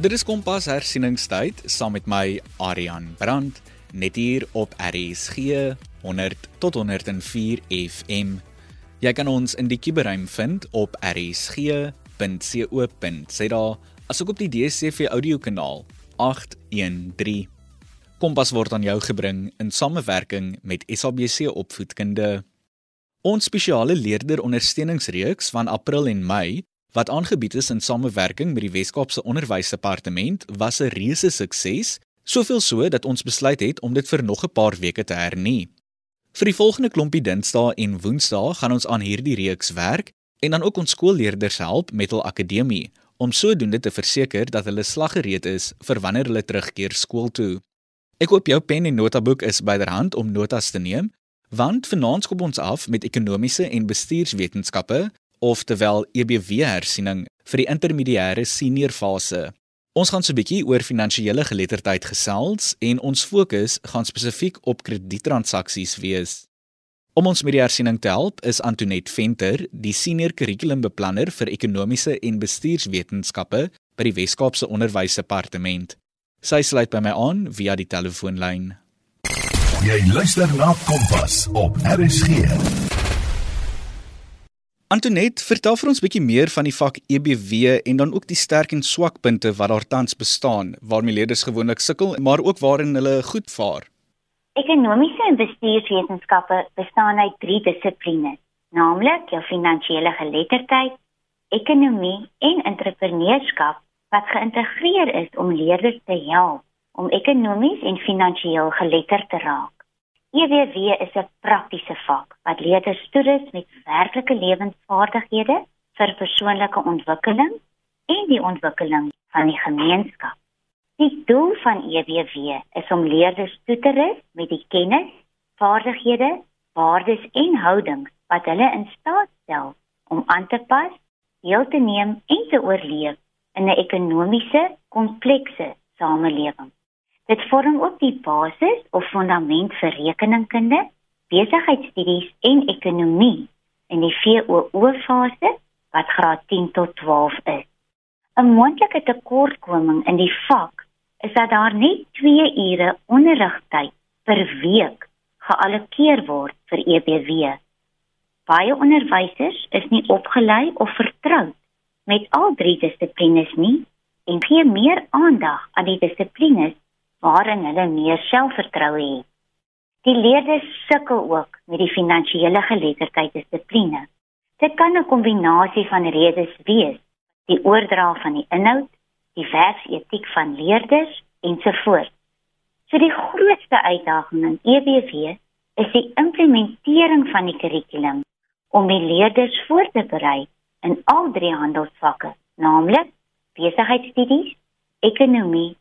Dit is Kompas hersieningstyd saam met my Aryan Brandt net hier op RSG 100 tot 104 FM. Jy kan ons in die kuberruim vind op rsg.co.za asook op die DSCV audiokanaal 813. Kompas word aan jou gebring in samewerking met SABC Opvoedkunde. Ons spesiale leerder ondersteuningsreeks van April en Mei wat aangebied is in samewerking met die Wes-Kaapse Onderwysdepartement, was 'n reuse sukses, soveel so dat ons besluit het om dit vir nog 'n paar weke te hernie. Vir die volgende klompie Dinsdae en Woensdae gaan ons aan hierdie reeks werk en dan ook ons skoolleerders help met hul akademie om sodoende te verseker dat hulle slaggereed is vir wanneer hulle terugkeer skool toe. Ek hoop jou pen en notaboek is byderhand om notas te neem, want vanaand skop ons af met ekonomiese en bestuurswetenskappe oftewel EBW hersiening vir die intermediêre senior fase. Ons gaan so 'n bietjie oor finansiële geletterdheid gesels en ons fokus gaan spesifiek op krediettransaksies wees. Om ons met die hersiening te help is Antoinette Venter, die senior kurrikulumbeplanner vir ekonomiese en bestuurswetenskappe by die Wes-Kaapse Onderwysdepartement. Sy sluit by my aan via die telefoonlyn. Jy luister na Kompas op RSG. Antonet, vertel vir ons bietjie meer van die vak EBW en dan ook die sterk en swak punte wat daar tans bestaan waarmee leerders gewoonlik sukkel, maar ook waarin hulle goed vaar. Ekonomiese en bestuurswetenskappe bestaan uit drie dissiplines, naamlik jou finansiële geletterdheid, ekonomie en entrepreneurskap wat geïntegreer is om leerders te help om ekonomies en finansiëel geletterd te raak. EWW is 'n praktiese vak wat leerders toerus met werklike lewensvaardighede vir persoonlike ontwikkeling en die ontwikkeling van die gemeenskap. Die doel van EWW is om leerders toe te rus met die kennis, vaardighede, waardes en houdings wat hulle in staat stel om aan te pas, deel te neem en te oorleef in 'n ekonomiese komplekse samelewing. Dit vorm ook die basis of fundament vir rekeningkunde, besigheidstudies en ekonomie in die VOO fase wat graad 10 tot 12 is. 'n Moontlike tekortkoming in die vak is dat daar net 2 ure onderrigtyd per week geallokeer word vir EBW. Baie onderwysers is nie opgelei of vertroud met al drie dissiplines nie en gee meer aandag aan die dissiplines waarin hulle meer selfvertroue het. Die leerders sukkel ook met die finansiële geletterdheid dissipline. Dit kan 'n kombinasie van redes wees: die oordra van die inhoud, die werksetiek van leerders ensovoorts. So die grootste uitdaging in EBW is die implementering van die kurrikulum om die leerders voor te berei in al drie handelsvakke, naamlik besigheidstudies, ekonomie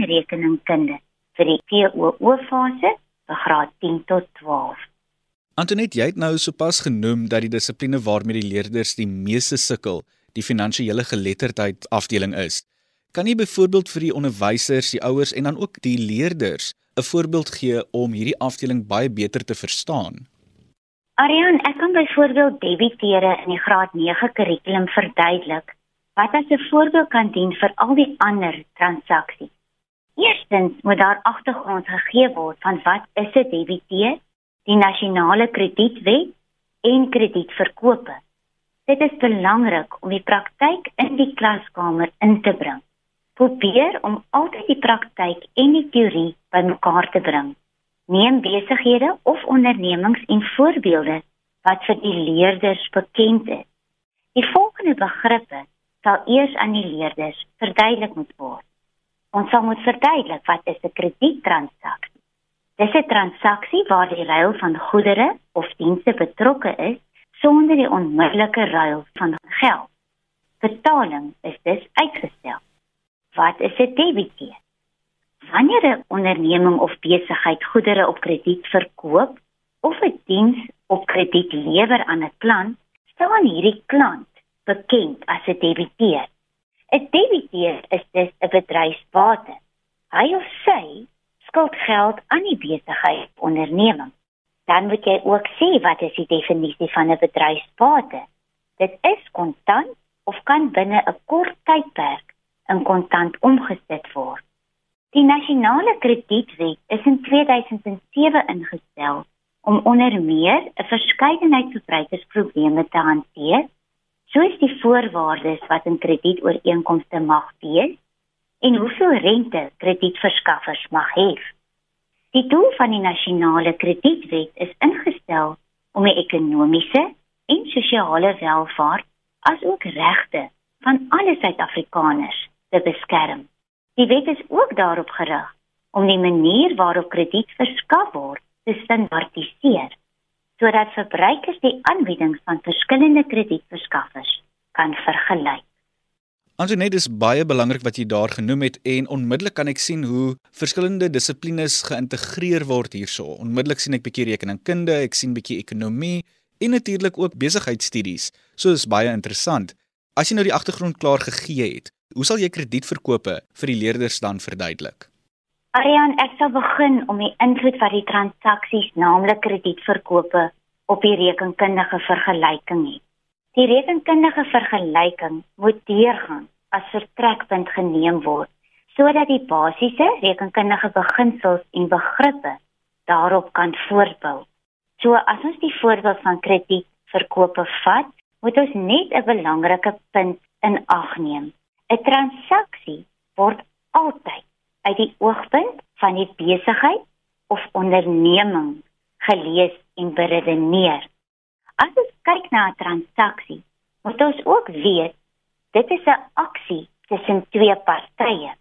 en rekeningkunde vir die POO fase vir graad 10 tot 12. Antoinette, jy het nou sopas genoem dat die dissipline waarmee die leerders die meeste sukkel, die finansiële geletterdheid afdeling is. Kan jy byvoorbeeld vir die onderwysers, die ouers en dan ook die leerders 'n voorbeeld gee om hierdie afdeling baie beter te verstaan? Ariane, ek kan byvoorbeeld debiteure in die graad 9 kurrikulum verduidelik wat as 'n voorbeeld kan dien vir al die ander transaksies. Eerstens moet daar agtergrond gegee word van wat is 'n DBT, die nasionale kredietwet en kredietverkope. Dit is belangrik om die praktyk in die klaskamer in te bring. Probeer om altyd die praktyk en die teorie bymekaar te bring. Neem besighede of ondernemings en voorbeelde wat vir die leerders bekend is. Die volgende begrippe sal eers aan die leerders verduidelik moet word. Ons sal moet verduidelik wat is 'n krediettransaksie. Dis 'n transaksie waar die ruil van goedere of dienste betrokke is sonder die onmiddellike ruil van geld. Betaling is dus uitgestel. Wat is 'n debiteer? Wanneer 'n onderneming of besigheid goedere op krediet verkoop of 'n diens op krediet lewer aan 'n klant, staan hierdie klant bekend as 'n debiteer. 'n Debiteur is dus 'n bedryfsbate. Hy of sy skuld geld aan die besigheid onderneming. Dan moet jy ook sê wat is die definisie van 'n bedryfsbate? Dit is kontant of kan binne 'n kort tydperk in kontant omgesit word. Die nasionale kredietwet is in 2007 ingestel om onder meer 'n verskeidenheid verbruikersprobleme te hanteer, soos die voorwaardes wat in kredietooreenkomste mag wees en hoeveel rente kredietverskaffers mag hê. Die doel van die nasionale kredietwet is ingestel om die ekonomiese en sosiale welvaart asook regte van alle Suid-Afrikaners te beskerm. Die wet is ook daarop gerig om die manier waarop krediet verskaf word te standaardiseer sodat verbruikers die aanbiedings van verskillende kredietverskaffers kan vergelyk. Antoinette is baie belangrik wat jy daar genoem het en onmiddellik kan ek sien hoe verskillende dissiplines geïntegreer word hierso. Onmiddellik sien ek bietjie rekeningkunde, ek sien bietjie ekonomie en natuurlik ook besigheidstudies. So is baie interessant. As jy nou die agtergrond klaar gegee het, hoe sal jy kredietverkope vir die leerders dan verduidelik? Arian, ek sal begin om die invloed van die transaksies, naamlik kredietverkope, op die rekenkundige vergelyking hê. Die rekenkundige vergelyking moet deurgaan as vertrekpunt geneem word sodat die basiese rekenkundige beginsels en begrippe daarop kan voortbou. So as ons die voorbeeld van kredietverkope vat, moet ons net 'n belangrike punt in ag neem. 'n Transaksie word altyd uit die oogpunt van die besigheid of onderneming gelees en beredeneer. As ons kyk na 'n transaksie, moet ons ook weet dit is 'n aksie tussen twee partye.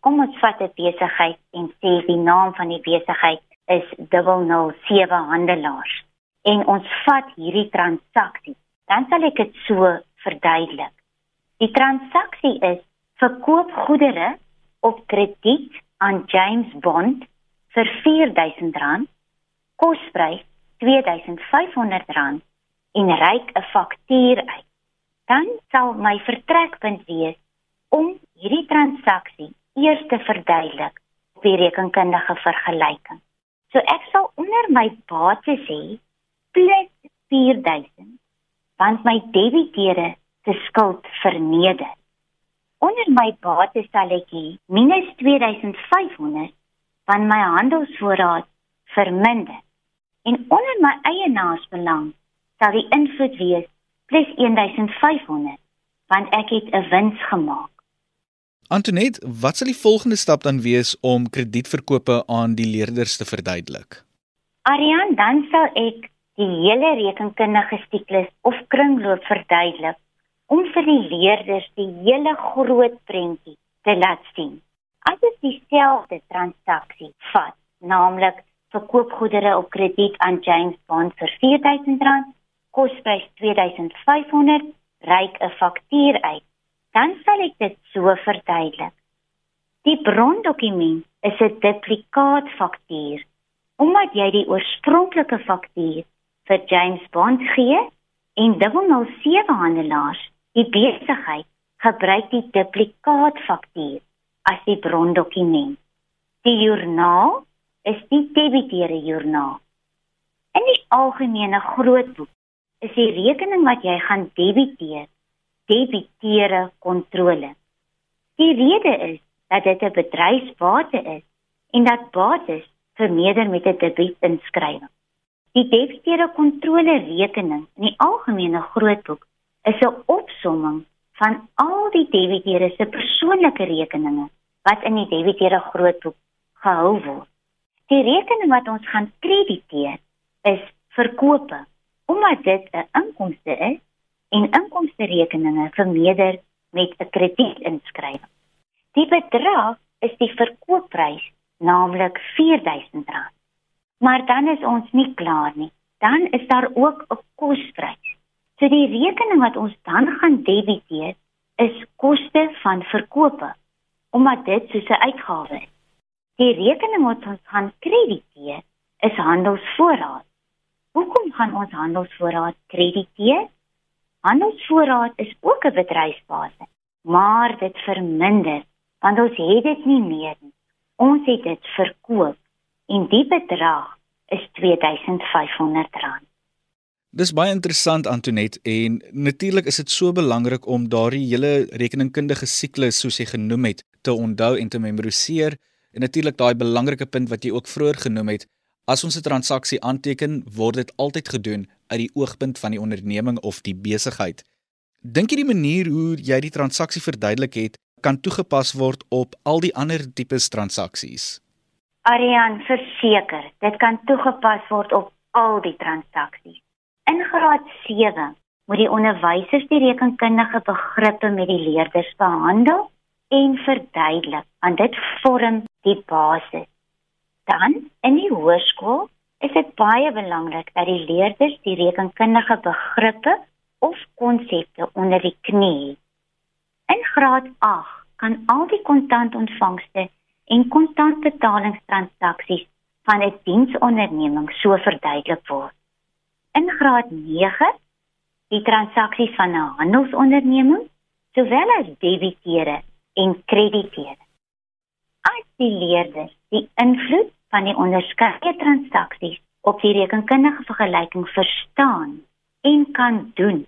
Kom ons vat 'n besigheid en sê die naam van die besigheid is 007 handelaars en ons vat hierdie transaksie. Dan sal ek dit so verduidelik. Die transaksie is verkoop goedere op krediet aan James Bond vir R4000, kosprys R2500 en reik 'n faktuur uit. Dan sal my vertrekpunt wees om hierdie transaksie eers te verduidelik op die rekenkundige vergelyking. So ek sal onder my bates sê plus 4000 want my debiteure se skuld verneder onder my bates sal ek hê minus 2500 van my handelsvoorraad verminder en onder my eienaarsbelang sal die invloed wees plus 1500 want ek het 'n wins gemaak. Antoinette, wat sal die volgende stap dan wees om kredietverkope aan die leerders te verduidelik? Ariane, dan sal ek die hele rekenkundige siklus of kringloop verduidelik om vir die leerders die hele groot prentjie te laat sien. As dit dieselfde transaksie vat, naamlik verkoop goedere op krediet aan James Bond vir R4000, kosprys R2500, reik 'n faktuur uit, dan sal ek dit so verduidelik. Die brondokument is 'n duplikaat faktuur omdat jy die oorspronklike faktuur vir James Bond gee en 007 handelaars Die besigheid gebruik die duplikaat faktuur as die brondokument. Die joernaal is die debiteure joernaal. In die algemene grootboek is die rekening wat jy gaan debiteer, debiteure kontrole. Die rede is dat dit 'n bedryfsbate is en dat bates vermeerder met 'n debietsinskrywing. Die debiteure kontrole rekening in die algemene grootboek is 'n opsomming van al die debiteure se persoonlike rekeninge wat in die debiteure grootboek gehou word. Die rekening wat ons gaan krediteer is verkope omdat dit 'n inkomste is en inkomste rekeninge vermeerder met 'n kredietsinskrywing. Die bedrag is die verkoopprys, naamlik R4000. Maar dan is ons nie klaar nie. Dan is daar ook 'n kosprys. So die rekening wat ons dan gaan debiteer is koste van verkope omdat dit soos 'n uitgawe is. Die rekening wat ons gaan krediteer is handelsvoorraad. Hoekom gaan ons handelsvoorraad krediteer? Handelsvoorraad is ook 'n bedryfsbasis, maar dit verminder want ons het dit nie meer nie. Ons het dit verkoop en die bedrag is R2500. Dis baie interessant Antonet en natuurlik is dit so belangrik om daardie hele rekeningkundige siklus soos jy genoem het te onthou en te memoriseer en natuurlik daai belangrike punt wat jy ook vroeër genoem het as ons 'n transaksie aanteken word dit altyd gedoen uit die oogpunt van die onderneming of die besigheid. Dink jy die manier hoe jy die transaksie verduidelik het kan toegepas word op al die ander tipes transaksies? Arian, verseker, dit kan toegepas word op al die transaksies. In graad 7 moet die onderwysers die rekenkundige begrippe met die leerders behandel en verduidelik, want dit vorm die basis. Dan in die hoërskool is dit baie belangrik dat die leerders die rekenkundige begrippe of konsepte onder die knie het. In graad 8 kan al die kontantontvangste en kontantbetalingstransaksies van 'n diensonderneming so verduidelik word. In graad 9 die transaksies van 'n handelsonderneming sowel as debiteure en krediteure. As die leerders die invloed van die onderskeie transaksies op die rekenkundige vergelyking verstaan en kan doen,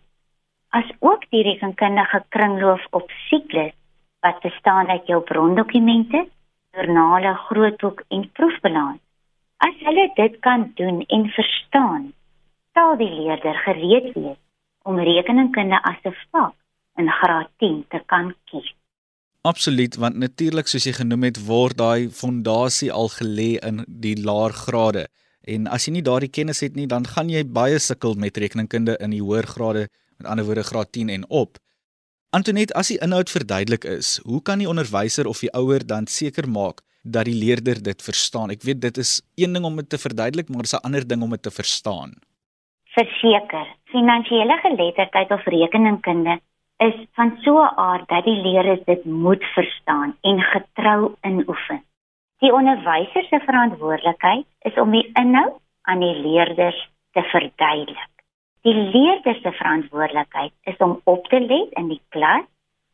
as ook die rekenkundige kringloop op siklus wat bestaan uit jou brondokumente, joernale, grootboek en proefbalans. As hulle dit kan doen en verstaan, sal die leerder gereed wees om rekeningkunde as 'n vak in graad 10 te kan kies. Absoluut, want natuurlik soos jy genoem het, word daai fondasie al gelê in die laer grade. En as jy nie daardie kennis het nie, dan gaan jy baie sukkel met rekeningkunde in die hoër grade, met ander woorde graad 10 en op. Antonet, as die inhoud verduidelik is, hoe kan die onderwyser of die ouer dan seker maak dat die leerder dit verstaan? Ek weet dit is een ding om dit te verduidelik, maar dit is 'n ander ding om dit te verstaan. Verseker, finansiële geletterdheid of rekeningkunde is van so 'n aard dat die leerders dit moet verstaan en getrou inoefen. Die onderwyser se verantwoordelikheid is om die inhoud aan die leerders te verduidelik. Die leerder se verantwoordelikheid is om op te let in die klas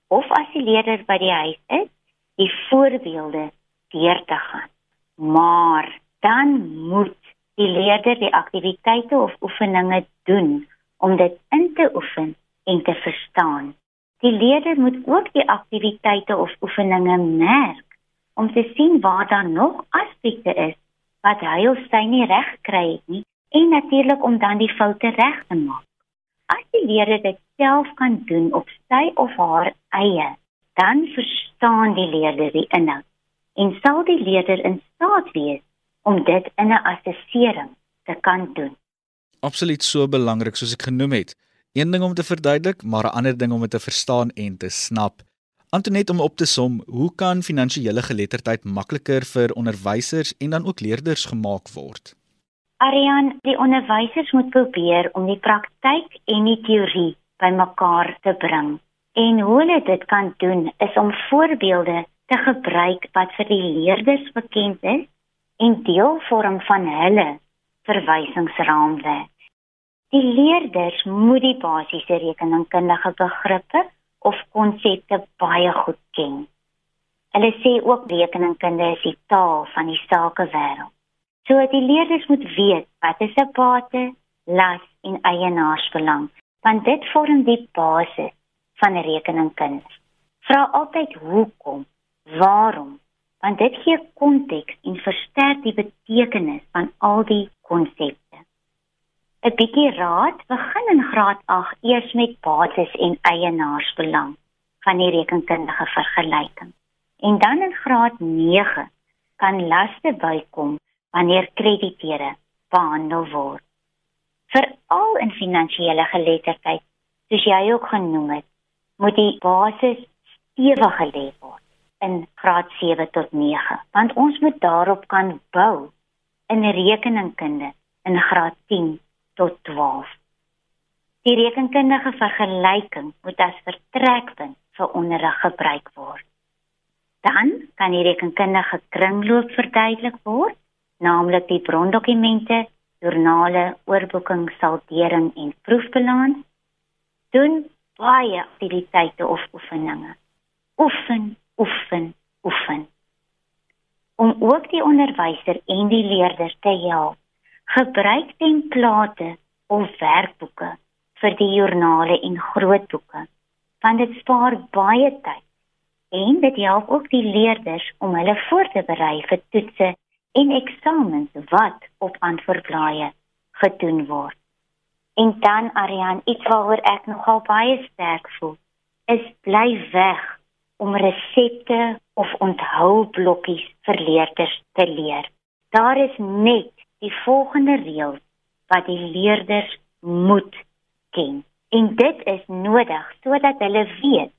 of as die leerder by die huis is, die voorbeelde deur te gaan. Maar dan moet die leerder die aktiwiteite of oefeninge doen om dit in te oefen en te verstaan. Die leerder moet ook die aktiwiteite of oefeninge merk om te sien waar daar nog aspekte is wat hy of sy nie reg gekry het nie en natuurlik om dan die foute reg te maak. As die leerder dit self kan doen op sy of haar eie, dan verstaan die leerder die inhoud en sal die leerder in staat wees om dit in 'n assessering te kan doen. Absoluut so belangrik soos ek genoem het. Een ding om te verduidelik, maar 'n ander ding om dit te verstaan en te snap. Antonet om op te som, hoe kan finansiële geletterdheid makliker vir onderwysers en dan ook leerders gemaak word? Arian, die onderwysers moet probeer om die praktyk en die teorie bymekaar te bring. En hoe hulle dit kan doen is om voorbeelde te gebruik wat vir die leerders bekend is en deel vorm van hulle verwysingsraamwerk. Die leerders moet die basiese rekeningkundige begrippe of konsepte baie goed ken. Hulle sê ook rekeningkunde is die taal van die sakewêreld. So die leerders moet weet wat is 'n bate, las en eienaarsbelang, want dit vorm die basis van 'n rekeningkunde. Vra altyd hoekom, waarom, want dit gee konteks en versterk die betekenis van al die konsepte. 'n Bietjie raad, begin in graad 8 eers met bates en eienaarsbelang van die rekenkundige vergelyking. En dan in graad 9 kan laste bykom wanneer krediteure behandel word. Veral in finansiële geletterdheid, soos jy ook genoem het, moet die basis stewig gelê word in graad 7 tot 9, want ons moet daarop kan bou in rekeningkunde in graad 10 tot 12. Die rekenkundige vergelyking moet as vertrekpunt vir onderrig gebruik word. Dan kan die rekenkundige kringloop verduidelik word naamlik die brondokumente, joernale, oorboeking, saldering en proefbalans, doen baie aktiwiteite of oefeninge. Oefen, oefen, oefen. Om ook die onderwyser en die leerders te help, gebruik template of werkboeke vir die joernale en grootboeke, want dit spaar baie tyd en dit help ook die leerders om hulle voor te berei vir toetse en eksamens wat op antwoordblaaie gedoen word. En dan Ariane, iets waaroor ek nogal baie sterk voel, is bly weg om resepte of onthoublokkies vir leerders te leer. Daar is net die volgende reëls wat die leerders moet ken. En dit is nodig sodat hulle weet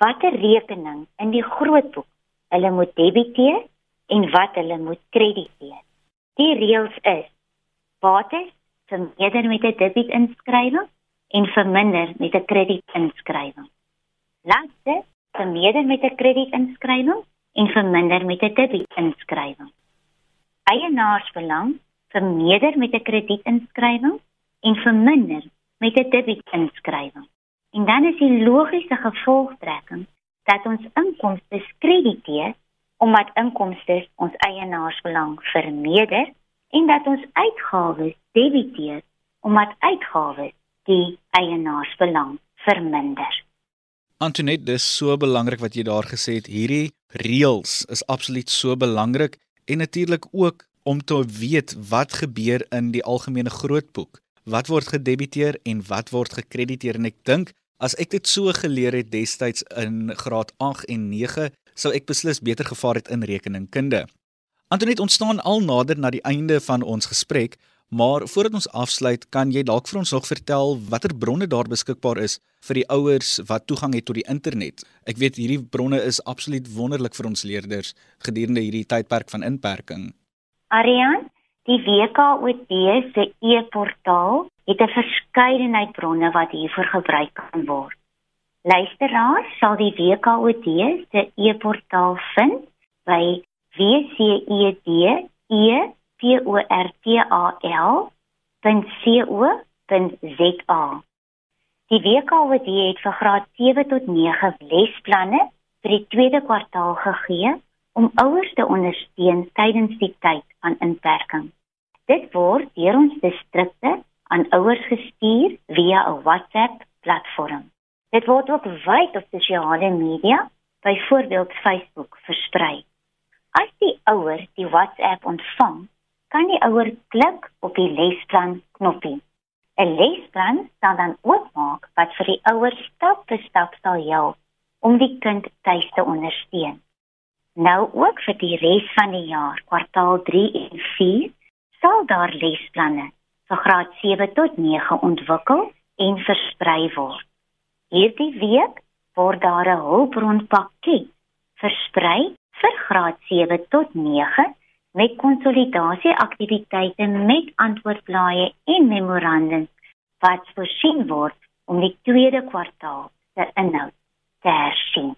watter rekening in die grootboek hulle moet debiteer en wat hulle moet krediteer. Die reëls is: bates vermeerder met 'n debietinskryfing en verminder met 'n kredietinskryfing. Laste vermeerder met 'n kredietinskryfing en verminder met 'n debietinskryfing. Eienaarsbelang vermeerder met 'n kredietinskryfing en verminder met 'n debietinskryfing. En dan is die logiese gevolgtrekking dat ons inkomste krediteer omdat inkomste ons eienaarsbelang vermeerder en dat ons uitgawes debiteer omdat uitgawes die eienaarsbelang verminder. Antoinette, dis so belangrik wat jy daar gesê het. Hierdie reëls is absoluut so belangrik en natuurlik ook om te weet wat gebeur in die algemene grootboek. Wat word gedebiteer en wat word gekrediteer en ek dink as ek dit so geleer het destyds in graad 8 en 9, sou ek beslis beter gevaar het in rekeningkunde. Antoinette, ons staan al nader na die einde van ons gesprek, maar voordat ons afsluit, kan jy dalk vir ons nog vertel watter bronne daar beskikbaar is vir die ouers wat toegang het tot die internet. Ek weet hierdie bronne is absoluut wonderlik vir ons leerders gedurende hierdie tydperk van inperking. Ariane, die WKOD se e-portaal het 'n verskeidenheid bronne wat hiervoor gebruik kan word. Luisteraars sal die WKOD se e-portaal vind by wcedportal.co.za. Die WKWD het vir graad 7 tot 9 lesplanne vir die tweede kwartaal gegee om ouers te ondersteun tydens die tyd van inperking. Dit word deur ons distrikte aan ouers gestuur via 'n WhatsApp platform. Dit word ook wyd op sosiale media, byvoorbeeld Facebook, versprei. As die ouer die WhatsApp ontvang, kan die ouer klik op die lesplan knoppie. 'n Lesplan sal dan oopmaak wat vir die ouer stap vir stap sal help om die kind tuis te ondersteun. Nou ook vir die res van die jaar, kwartaal 3 en 4, sal daar lesplanne vir graad 7 tot 9 ontwikkel en versprei word. Hierdie week word daar 'n hulpbronpakket versprei vir graad 7 tot 9 met konsolidasie aktiwiteite met antwoordblaaie en memorandums wat voorsien word om die tweede kwartaal se inhoud te hersien.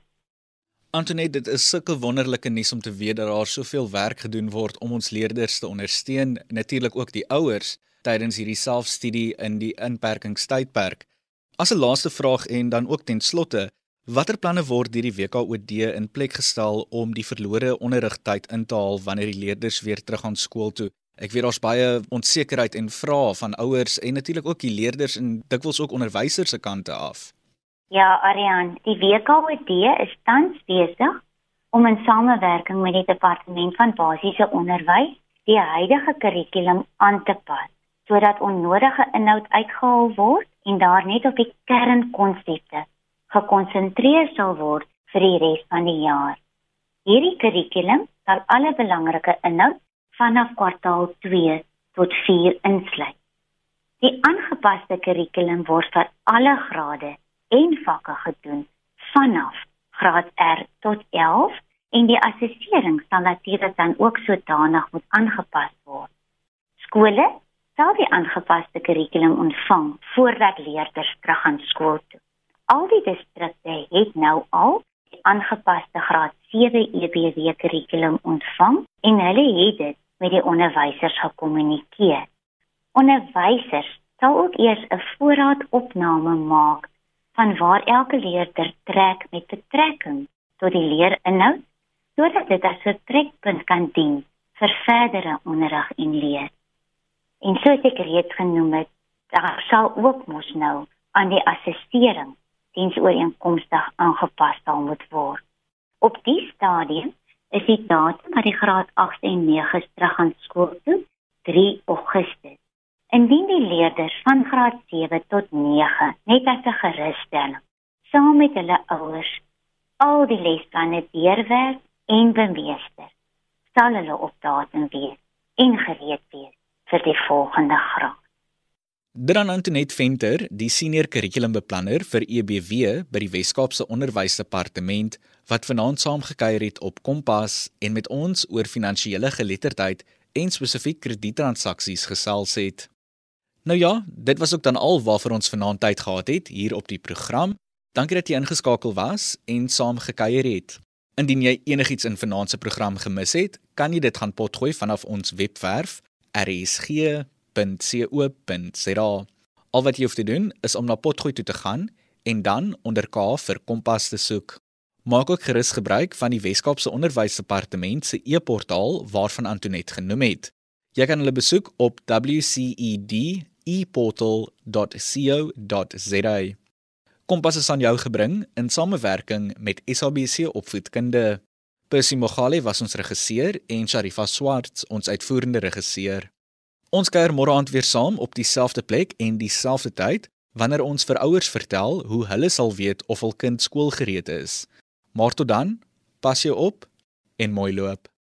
Antoinette, dit is sulke wonderlike nuus om te weet dat daar soveel werk gedoen word om ons leerders te ondersteun, natuurlik ook die ouers tydens hierdie selfstudie in die inperkingstydperk. As 'n laaste vraag en dan ook ten slotte, Watter planne word deur die WKOD in plek gestel om die verlore onderrigtyd in te haal wanneer die leerders weer terug aan skool toe? Ek weet daar's baie onsekerheid en vrae van ouers en natuurlik ook die leerders en dikwels ook onderwysers se kante af. Ja, Ariane, die WKOD is tans besig om in samewerking met die departement van basiese onderwys die huidige kurrikulum aan te pas sodat onnodige inhoud uitgehaal word en daar net op die kernkonsepte gekonsentreer sal word vir die res van die jaar. Hierdie kurrikulum sal alle belangrike inhoud vanaf kwartaal 2 tot 4 insluit. Die aangepaste kurrikulum word vir alle grade en vakke gedoen vanaf graad R tot 11 en die assessering sal natuurlik dan ook sodanig moet aangepas word. Skole sal die aangepaste kurrikulum ontvang voordat leerders terug gaan skool toe. Al die distrikte het nou al aangepaste graad 7 EBW kurrikulum ontvang en hulle het dit met die onderwysers gekommunikeer. Onderwysers sal ook eers 'n voorraadopname maak van waar elke leerder trek met betrekking tot die leerinhoud sodat dit as 'n trekpunt kan dien vir verdere onderrig en leer. En soos ek reeds genoem het, Daar sal ook mos nou aan die assessering diensooreenkomstig aangepas sal moet word. Op die stadium is die datum wat die graad 8 en 9 terug aan skool toe 3 Augustus. Indien die leerders van graad 7 tot 9 net as 'n gerusstelling saam met hulle ouers al die lesplanne deurwerk en bemeester, sal hulle op datum wees en gereed wees vir die volgende graad. Dran Antoinette Venter, die senior kurrikulumbeplanner vir EBW by die Wes-Kaapse Onderwysdepartement wat vanaand saamgekuier het op Kompas en met ons oor finansiële geletterdheid en spesifiek kredietransaksies gesels het. Nou ja, dit was ook dan al waarvoor ons vanaand tyd gehad het hier op die program. Dankie dat jy ingeskakel was en saamgekuier het. Indien jy enigiets in vanaand se program gemis het, kan jy dit gaan potgooi vanaf ons webwerf rsg potgooi.co.za. Al wat jy hoef te doen is om na potgooi toe te gaan en dan onder K vir kompas te soek. Maak ook gerus gebruik van die Wes-Kaapse Onderwysdepartement se e-portaal waarvan Antonet genoem het. Jy kan hulle besoek op wcedeportal.co.za. Kompas is aan jou gebring in samewerking met SABC Opvoedkunde. Percy Mogale was ons regisseur en Sharifa Swarts ons uitvoerende regisseur. Ons kuier môre aand weer saam op dieselfde plek en dieselfde tyd wanneer ons vir ouers vertel hoe hulle sal weet of hul kind skoolgereed is. Maar tot dan, pas jou op en mooi loop.